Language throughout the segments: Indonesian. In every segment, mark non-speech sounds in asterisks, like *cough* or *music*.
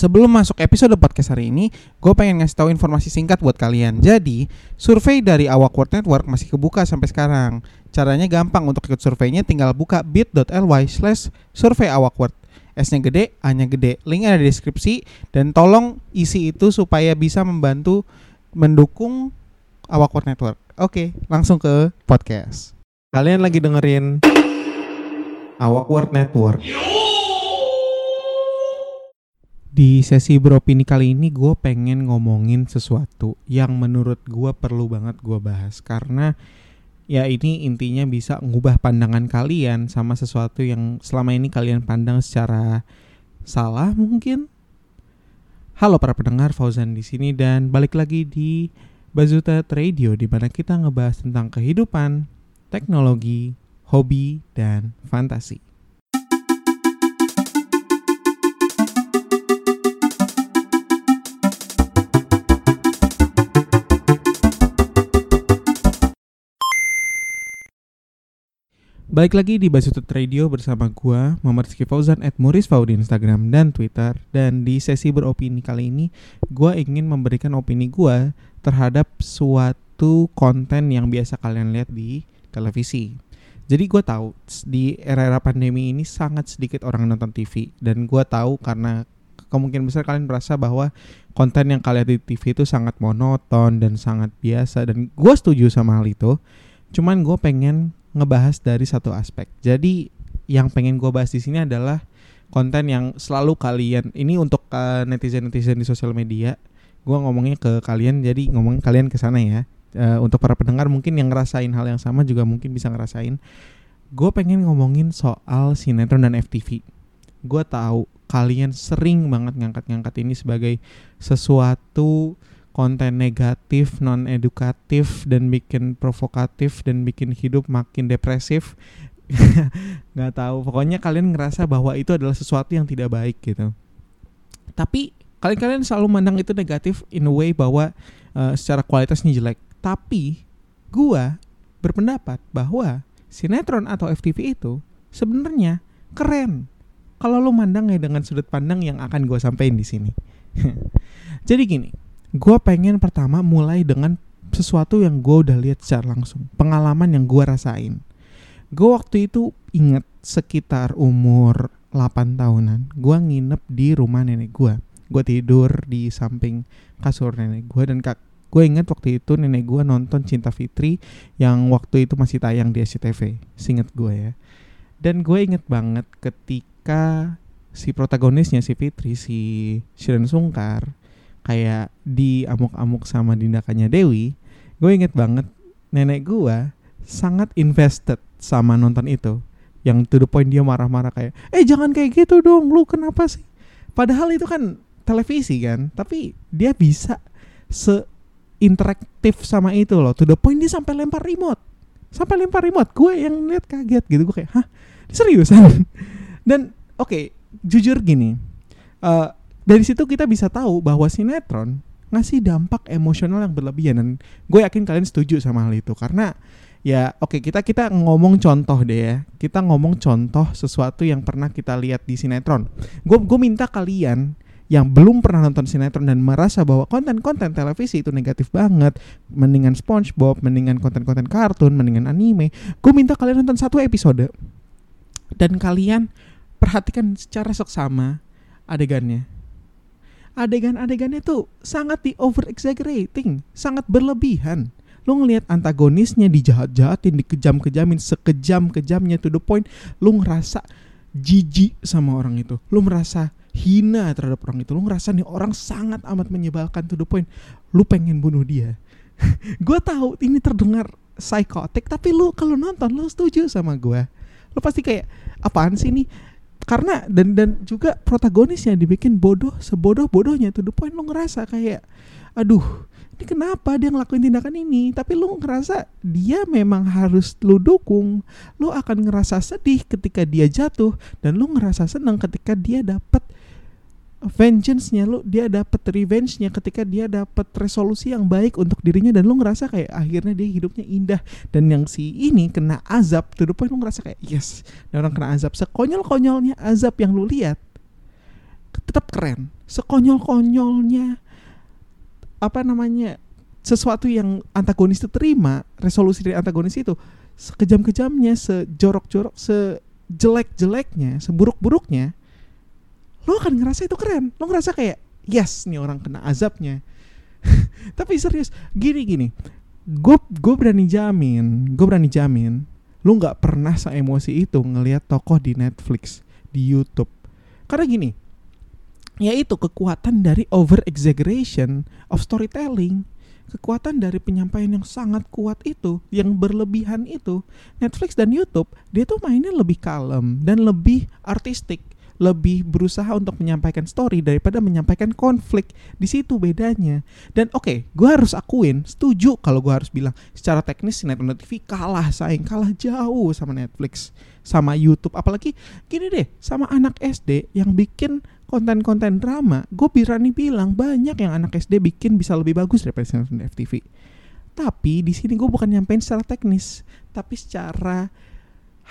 Sebelum masuk episode podcast hari ini, gue pengen ngasih tahu informasi singkat buat kalian. Jadi, survei dari Awak World Network masih kebuka sampai sekarang. Caranya gampang untuk ikut surveinya tinggal buka bit.ly slash survei awak World. S-nya gede, A-nya gede. Link ada di deskripsi dan tolong isi itu supaya bisa membantu mendukung Awak World Network. Oke, langsung ke podcast. Kalian lagi dengerin Awak World Network. Di sesi beropini kali ini gue pengen ngomongin sesuatu yang menurut gue perlu banget gue bahas karena ya ini intinya bisa ngubah pandangan kalian sama sesuatu yang selama ini kalian pandang secara salah mungkin. Halo para pendengar Fauzan di sini dan balik lagi di Bazuta Radio di mana kita ngebahas tentang kehidupan, teknologi, hobi dan fantasi. Balik lagi di Basutut Radio bersama gua Muhammad Rizky Fauzan at Murisfau di Instagram dan Twitter. Dan di sesi beropini kali ini gua ingin memberikan opini gua terhadap suatu konten yang biasa kalian lihat di televisi. Jadi gue tahu di era-era pandemi ini sangat sedikit orang nonton TV dan gue tahu karena kemungkinan besar kalian merasa bahwa konten yang kalian di TV itu sangat monoton dan sangat biasa. Dan gue setuju sama hal itu. Cuman gue pengen ngebahas dari satu aspek. Jadi yang pengen gue bahas di sini adalah konten yang selalu kalian ini untuk uh, netizen-netizen di sosial media. Gue ngomongnya ke kalian, jadi ngomongin kalian ke sana ya. Uh, untuk para pendengar mungkin yang ngerasain hal yang sama juga mungkin bisa ngerasain. Gue pengen ngomongin soal sinetron dan FTV. Gue tahu kalian sering banget ngangkat-ngangkat ini sebagai sesuatu konten negatif, non edukatif dan bikin provokatif dan bikin hidup makin depresif. *laughs* nggak tahu, pokoknya kalian ngerasa bahwa itu adalah sesuatu yang tidak baik gitu. Tapi kalian-kalian selalu mandang itu negatif in a way bahwa uh, secara kualitasnya jelek. Tapi gua berpendapat bahwa sinetron atau FTV itu sebenarnya keren kalau lo mandangnya dengan sudut pandang yang akan gue sampaikan di sini. *laughs* Jadi gini, gue pengen pertama mulai dengan sesuatu yang gue udah lihat secara langsung pengalaman yang gue rasain. Gue waktu itu inget sekitar umur 8 tahunan gue nginep di rumah nenek gue gue tidur di samping kasur nenek gue dan kak gue inget waktu itu nenek gue nonton Cinta Fitri yang waktu itu masih tayang di SCTV singet gue ya. Dan gue inget banget ketika si protagonisnya si Fitri si Shiren Sungkar kayak di amuk-amuk sama tindakannya Dewi, gue inget banget nenek gue sangat invested sama nonton itu. Yang to the point dia marah-marah kayak, eh jangan kayak gitu dong, lu kenapa sih? Padahal itu kan televisi kan, tapi dia bisa se interaktif sama itu loh. To the point dia sampai lempar remote, sampai lempar remote. Gue yang lihat kaget gitu, gue kayak, hah seriusan? *laughs* Dan oke, okay, jujur gini, uh, dari situ kita bisa tahu bahwa sinetron ngasih dampak emosional yang berlebihan dan gue yakin kalian setuju sama hal itu. Karena ya oke okay, kita kita ngomong contoh deh ya. Kita ngomong contoh sesuatu yang pernah kita lihat di sinetron. Gue gue minta kalian yang belum pernah nonton sinetron dan merasa bahwa konten-konten televisi itu negatif banget mendingan SpongeBob mendingan konten-konten kartun mendingan anime gue minta kalian nonton satu episode. Dan kalian perhatikan secara seksama adegannya adegan-adegannya tuh sangat di over exaggerating, sangat berlebihan. Lu ngelihat antagonisnya dijahat-jahatin, dikejam-kejamin, sekejam-kejamnya to the point lu ngerasa jijik sama orang itu. Lu merasa hina terhadap orang itu. Lu ngerasa nih orang sangat amat menyebalkan to the point lu pengen bunuh dia. *laughs* gue tahu ini terdengar psikotik, tapi lu kalau nonton lu setuju sama gue. Lu pasti kayak apaan sih ini karena dan dan juga protagonisnya dibikin bodoh sebodoh bodohnya tuh the point lo ngerasa kayak aduh ini kenapa dia ngelakuin tindakan ini? Tapi lo ngerasa dia memang harus lo dukung lo akan ngerasa sedih ketika dia jatuh dan lo ngerasa senang ketika dia dapat vengeance-nya lu dia dapat revenge-nya ketika dia dapat resolusi yang baik untuk dirinya dan lu ngerasa kayak akhirnya dia hidupnya indah. Dan yang si ini kena azab the point lu ngerasa kayak yes dan orang kena azab. Sekonyol-konyolnya azab yang lu lihat tetap keren. Sekonyol-konyolnya apa namanya sesuatu yang antagonis itu terima resolusi dari antagonis itu sekejam-kejamnya sejorok-jorok sejelek-jeleknya seburuk-buruknya lo akan ngerasa itu keren. Lo ngerasa kayak yes nih orang kena azabnya. *laughs* Tapi serius gini gini. Gue gue berani jamin gue berani jamin lu nggak pernah se emosi itu ngelihat tokoh di Netflix di YouTube. Karena gini yaitu kekuatan dari over exaggeration of storytelling. Kekuatan dari penyampaian yang sangat kuat itu, yang berlebihan itu, Netflix dan YouTube dia tuh mainnya lebih kalem dan lebih artistik lebih berusaha untuk menyampaikan story daripada menyampaikan konflik. Di situ bedanya. Dan oke, okay, gue harus akuin, setuju kalau gue harus bilang secara teknis sinetron TV kalah saing, kalah jauh sama Netflix, sama YouTube. Apalagi gini deh, sama anak SD yang bikin konten-konten drama, gue berani bilang banyak yang anak SD bikin bisa lebih bagus daripada sinetron FTV. Tapi di sini gue bukan nyampein secara teknis, tapi secara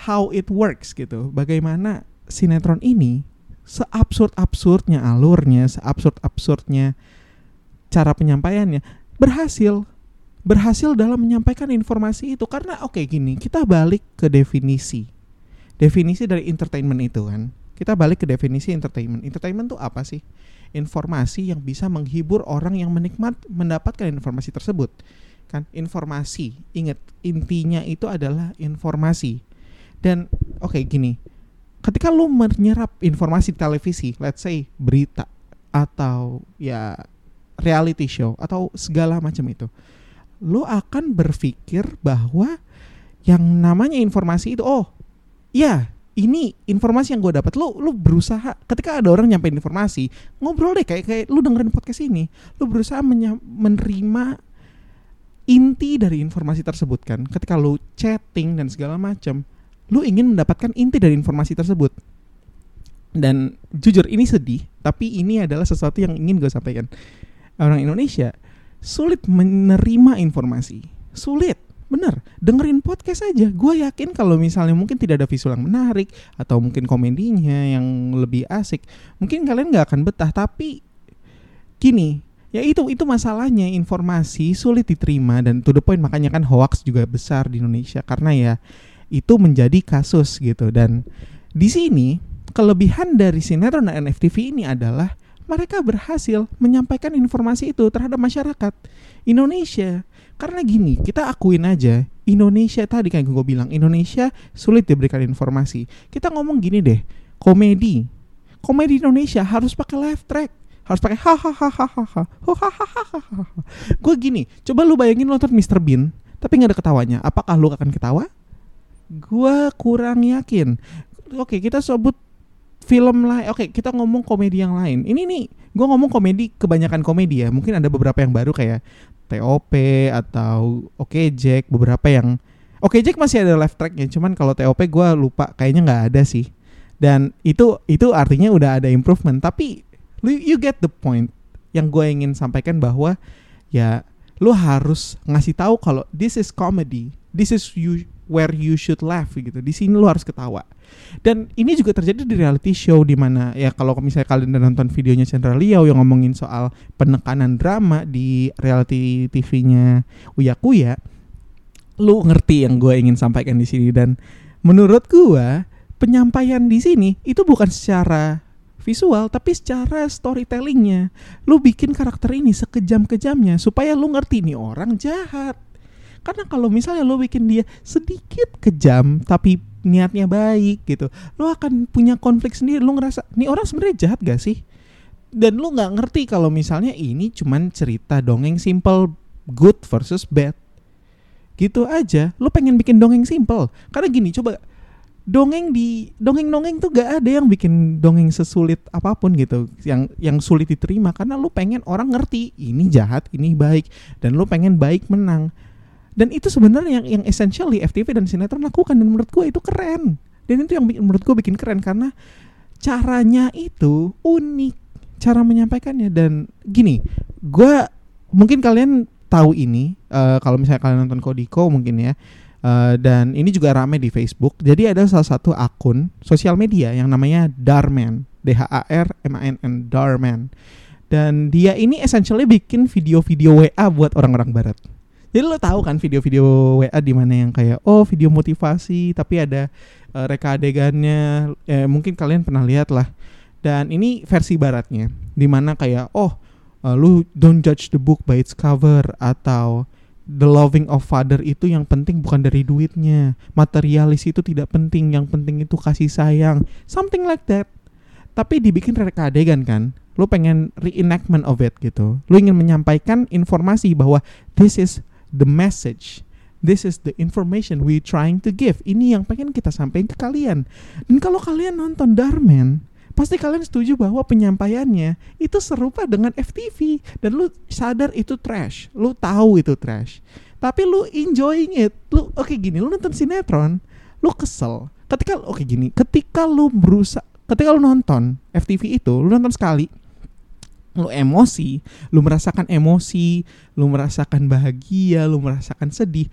how it works gitu. Bagaimana sinetron ini seabsurd-absurdnya alurnya, seabsurd-absurdnya cara penyampaiannya berhasil. Berhasil dalam menyampaikan informasi itu. Karena oke okay, gini kita balik ke definisi. Definisi dari entertainment itu kan? Kita balik ke definisi entertainment. Entertainment itu apa sih? Informasi yang bisa menghibur orang yang menikmat mendapatkan informasi tersebut. Kan? Informasi. Ingat intinya itu adalah informasi. Dan oke okay, gini ketika lu menyerap informasi di televisi, let's say berita atau ya reality show atau segala macam itu, lu akan berpikir bahwa yang namanya informasi itu oh ya ini informasi yang gue dapat. Lu lu berusaha ketika ada orang nyampein informasi ngobrol deh kayak kayak lu dengerin podcast ini lu berusaha menerima inti dari informasi tersebut kan. Ketika lu chatting dan segala macam lu ingin mendapatkan inti dari informasi tersebut. Dan jujur ini sedih tapi ini adalah sesuatu yang ingin gue sampaikan. Orang Indonesia sulit menerima informasi. Sulit bener. Dengerin podcast aja. Gue yakin kalau misalnya mungkin tidak ada visual yang menarik atau mungkin komedinya yang lebih asik mungkin kalian nggak akan betah. Tapi gini ya itu itu masalahnya. Informasi sulit diterima dan to the point. Makanya kan hoax juga besar di Indonesia. Karena ya itu menjadi kasus gitu. Dan di sini kelebihan dari sinetron dan NFTV ini adalah mereka berhasil menyampaikan informasi itu terhadap masyarakat Indonesia. Karena gini kita akuin aja Indonesia tadi kayak gue bilang Indonesia sulit diberikan informasi. Kita ngomong gini deh komedi. Komedi Indonesia harus pakai live track harus pakai hahaha gue gini coba lu bayangin nonton Mr Bean tapi nggak ada ketawanya. Apakah lu akan ketawa Gua kurang yakin. Oke, kita sebut film lain. Oke, kita ngomong komedi yang lain. Ini nih, gua ngomong komedi kebanyakan komedi ya. Mungkin ada beberapa yang baru kayak TOP atau Oke Jack, beberapa yang Oke Jack masih ada live tracknya. Cuman kalau TOP gua lupa, kayaknya nggak ada sih. Dan itu itu artinya udah ada improvement. Tapi you get the point. Yang gue ingin sampaikan bahwa ya lu harus ngasih tahu kalau this is comedy. This is you where you should laugh gitu. Di sini lu harus ketawa. Dan ini juga terjadi di reality show di mana ya kalau misalnya kalian udah nonton videonya Chandra Liao yang ngomongin soal penekanan drama di reality TV-nya Uya Kuya, lu ngerti yang gue ingin sampaikan di sini dan menurut gue penyampaian di sini itu bukan secara visual tapi secara storytellingnya lu bikin karakter ini sekejam-kejamnya supaya lu ngerti nih orang jahat karena kalau misalnya lo bikin dia sedikit kejam tapi niatnya baik gitu, lo akan punya konflik sendiri. Lo ngerasa, nih orang sebenarnya jahat gak sih? Dan lo nggak ngerti kalau misalnya ini cuman cerita dongeng simple good versus bad. Gitu aja. Lo pengen bikin dongeng simple. Karena gini, coba dongeng di dongeng-dongeng tuh gak ada yang bikin dongeng sesulit apa pun gitu yang yang sulit diterima karena lu pengen orang ngerti ini jahat ini baik dan lu pengen baik menang dan itu sebenarnya yang yang essentially FTV dan sinetron lakukan. Dan menurut gue itu keren. Dan itu yang bikin, menurut gue bikin keren. Karena caranya itu unik. Cara menyampaikannya. Dan gini gue mungkin kalian tahu ini uh, kalau misalnya kalian nonton Kodiko mungkin ya. Uh, dan ini juga rame di Facebook. Jadi ada salah satu akun sosial media yang namanya Darman. D H A R M A N N Darman. Dan dia ini essentially bikin video-video WA buat orang-orang barat. Jadi lo tahu kan video-video WA di mana yang kayak oh video motivasi tapi ada uh, reka adegannya. Eh, mungkin kalian pernah lihat lah. Dan ini versi baratnya di mana kayak oh uh, lu don't judge the book by its cover atau the loving of father itu yang penting bukan dari duitnya. Materialis itu tidak penting yang penting itu kasih sayang. Something like that. Tapi dibikin reka adegan kan lu pengen reenactment of it gitu. Lu ingin menyampaikan informasi bahwa this is the message this is the information we trying to give ini yang pengen kita sampaikan ke kalian dan kalau kalian nonton Darman pasti kalian setuju bahwa penyampaiannya itu serupa dengan FTV dan lu sadar itu trash, lu tahu itu trash. Tapi lu enjoying it. Lu oke okay, gini, lu nonton sinetron, lu kesel. Ketika oke okay, gini, ketika lu berusaha ketika lu nonton FTV itu, lu nonton sekali, lu emosi, lu merasakan emosi, lu merasakan bahagia, lu merasakan sedih.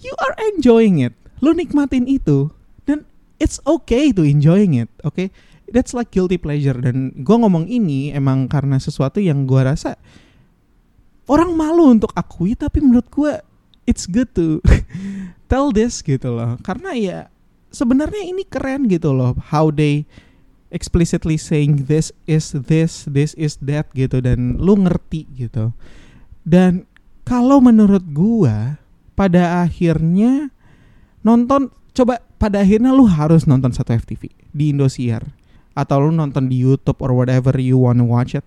You are enjoying it. Lu nikmatin itu dan it's okay to enjoying it, oke? Okay? that's like guilty pleasure dan gue ngomong ini emang karena sesuatu yang gue rasa orang malu untuk akui tapi menurut gue it's good to *laughs* tell this gitu loh karena ya sebenarnya ini keren gitu loh how they explicitly saying this is this this is that gitu dan lu ngerti gitu. Dan kalau menurut gue pada akhirnya nonton coba pada akhirnya lu harus nonton satu FTV di Indosiar atau lu nonton di YouTube or whatever you wanna watch it.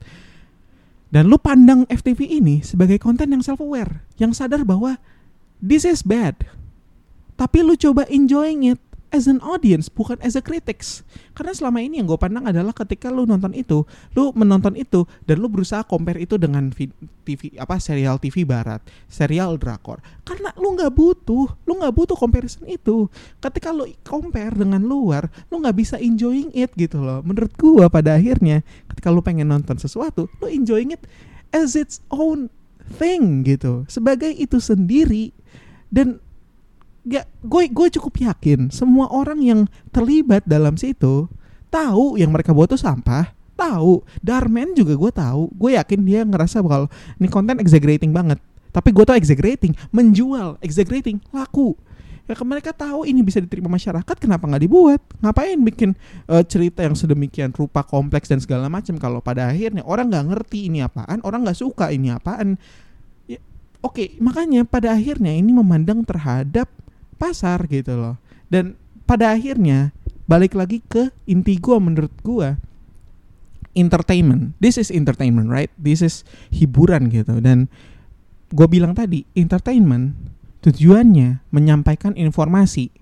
Dan lu pandang FTV ini sebagai konten yang self aware yang sadar bahwa this is bad. Tapi lu coba enjoying it as an audience bukan as a critics. Karena selama ini yang gue pandang adalah ketika lu nonton itu lu menonton itu dan lu berusaha compare itu dengan TV apa serial TV barat serial drakor. Karena lu nggak butuh lu nggak butuh comparison itu. Ketika lu compare dengan luar lu nggak bisa enjoying it gitu loh. Menurut gue pada akhirnya ketika lu pengen nonton sesuatu lu enjoying it as its own thing gitu. Sebagai itu sendiri. Dan gak gue gue cukup yakin semua orang yang terlibat dalam situ tahu yang mereka buat tuh sampah tahu. Darman juga gue tahu. Gue yakin dia ngerasa kalau ini konten exaggerating banget. Tapi gue tau exaggerating menjual exaggerating laku. Ya mereka tahu ini bisa diterima masyarakat kenapa nggak dibuat? Ngapain bikin uh, cerita yang sedemikian rupa kompleks dan segala macam kalau pada akhirnya orang nggak ngerti ini apaan orang nggak suka ini apaan? Ya, oke okay, makanya pada akhirnya ini memandang terhadap pasar gitu loh. Dan pada akhirnya balik lagi ke inti gua menurut gua. Entertainment. This is entertainment right? This is hiburan gitu. Dan gue bilang tadi entertainment tujuannya menyampaikan informasi.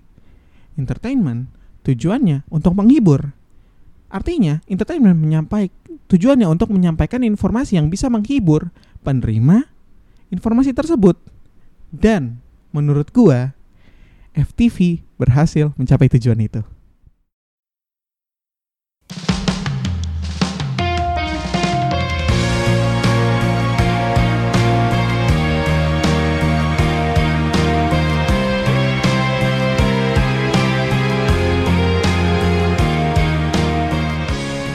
Entertainment tujuannya untuk menghibur. Artinya entertainment menyampaikan tujuannya untuk menyampaikan informasi yang bisa menghibur penerima informasi tersebut. Dan menurut gua FTV berhasil mencapai tujuan itu.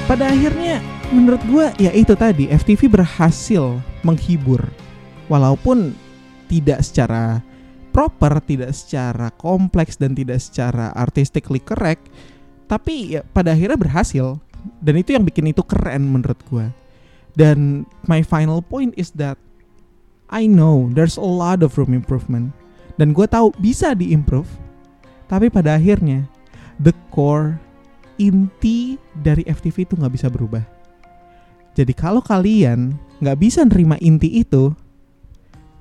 Pada akhirnya menurut gue ya itu tadi FTV berhasil menghibur walaupun tidak secara proper, tidak secara kompleks dan tidak secara artistically correct, tapi ya, pada akhirnya berhasil dan itu yang bikin itu keren menurut gue. Dan my final point is that I know there's a lot of room improvement dan gue tahu bisa diimprove, tapi pada akhirnya the core inti dari FTV itu nggak bisa berubah. Jadi kalau kalian nggak bisa nerima inti itu,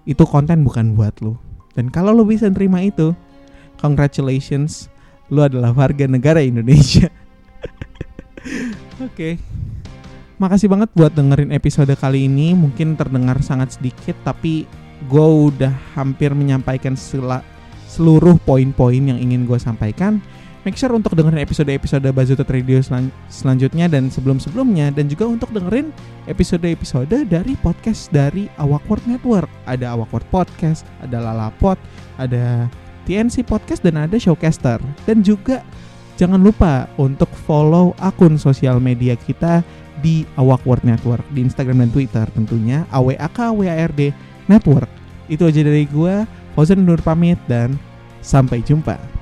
itu konten bukan buat lo. Dan kalau lo bisa nerima itu, congratulations, lo adalah warga negara Indonesia. *laughs* Oke. okay. Makasih banget buat dengerin episode kali ini. Mungkin terdengar sangat sedikit, tapi gue udah hampir menyampaikan seluruh poin-poin yang ingin gue sampaikan make sure untuk dengerin episode-episode Bazutut Radio selan selanjutnya dan sebelum-sebelumnya dan juga untuk dengerin episode-episode dari podcast dari Awkward Network. Ada Awkward Podcast, ada Lalapot, ada TNC Podcast dan ada Showcaster. Dan juga Jangan lupa untuk follow akun sosial media kita di Awak Word Network di Instagram dan Twitter tentunya AWAKWARD Network. Itu aja dari gua, Fauzan Nur pamit dan sampai jumpa.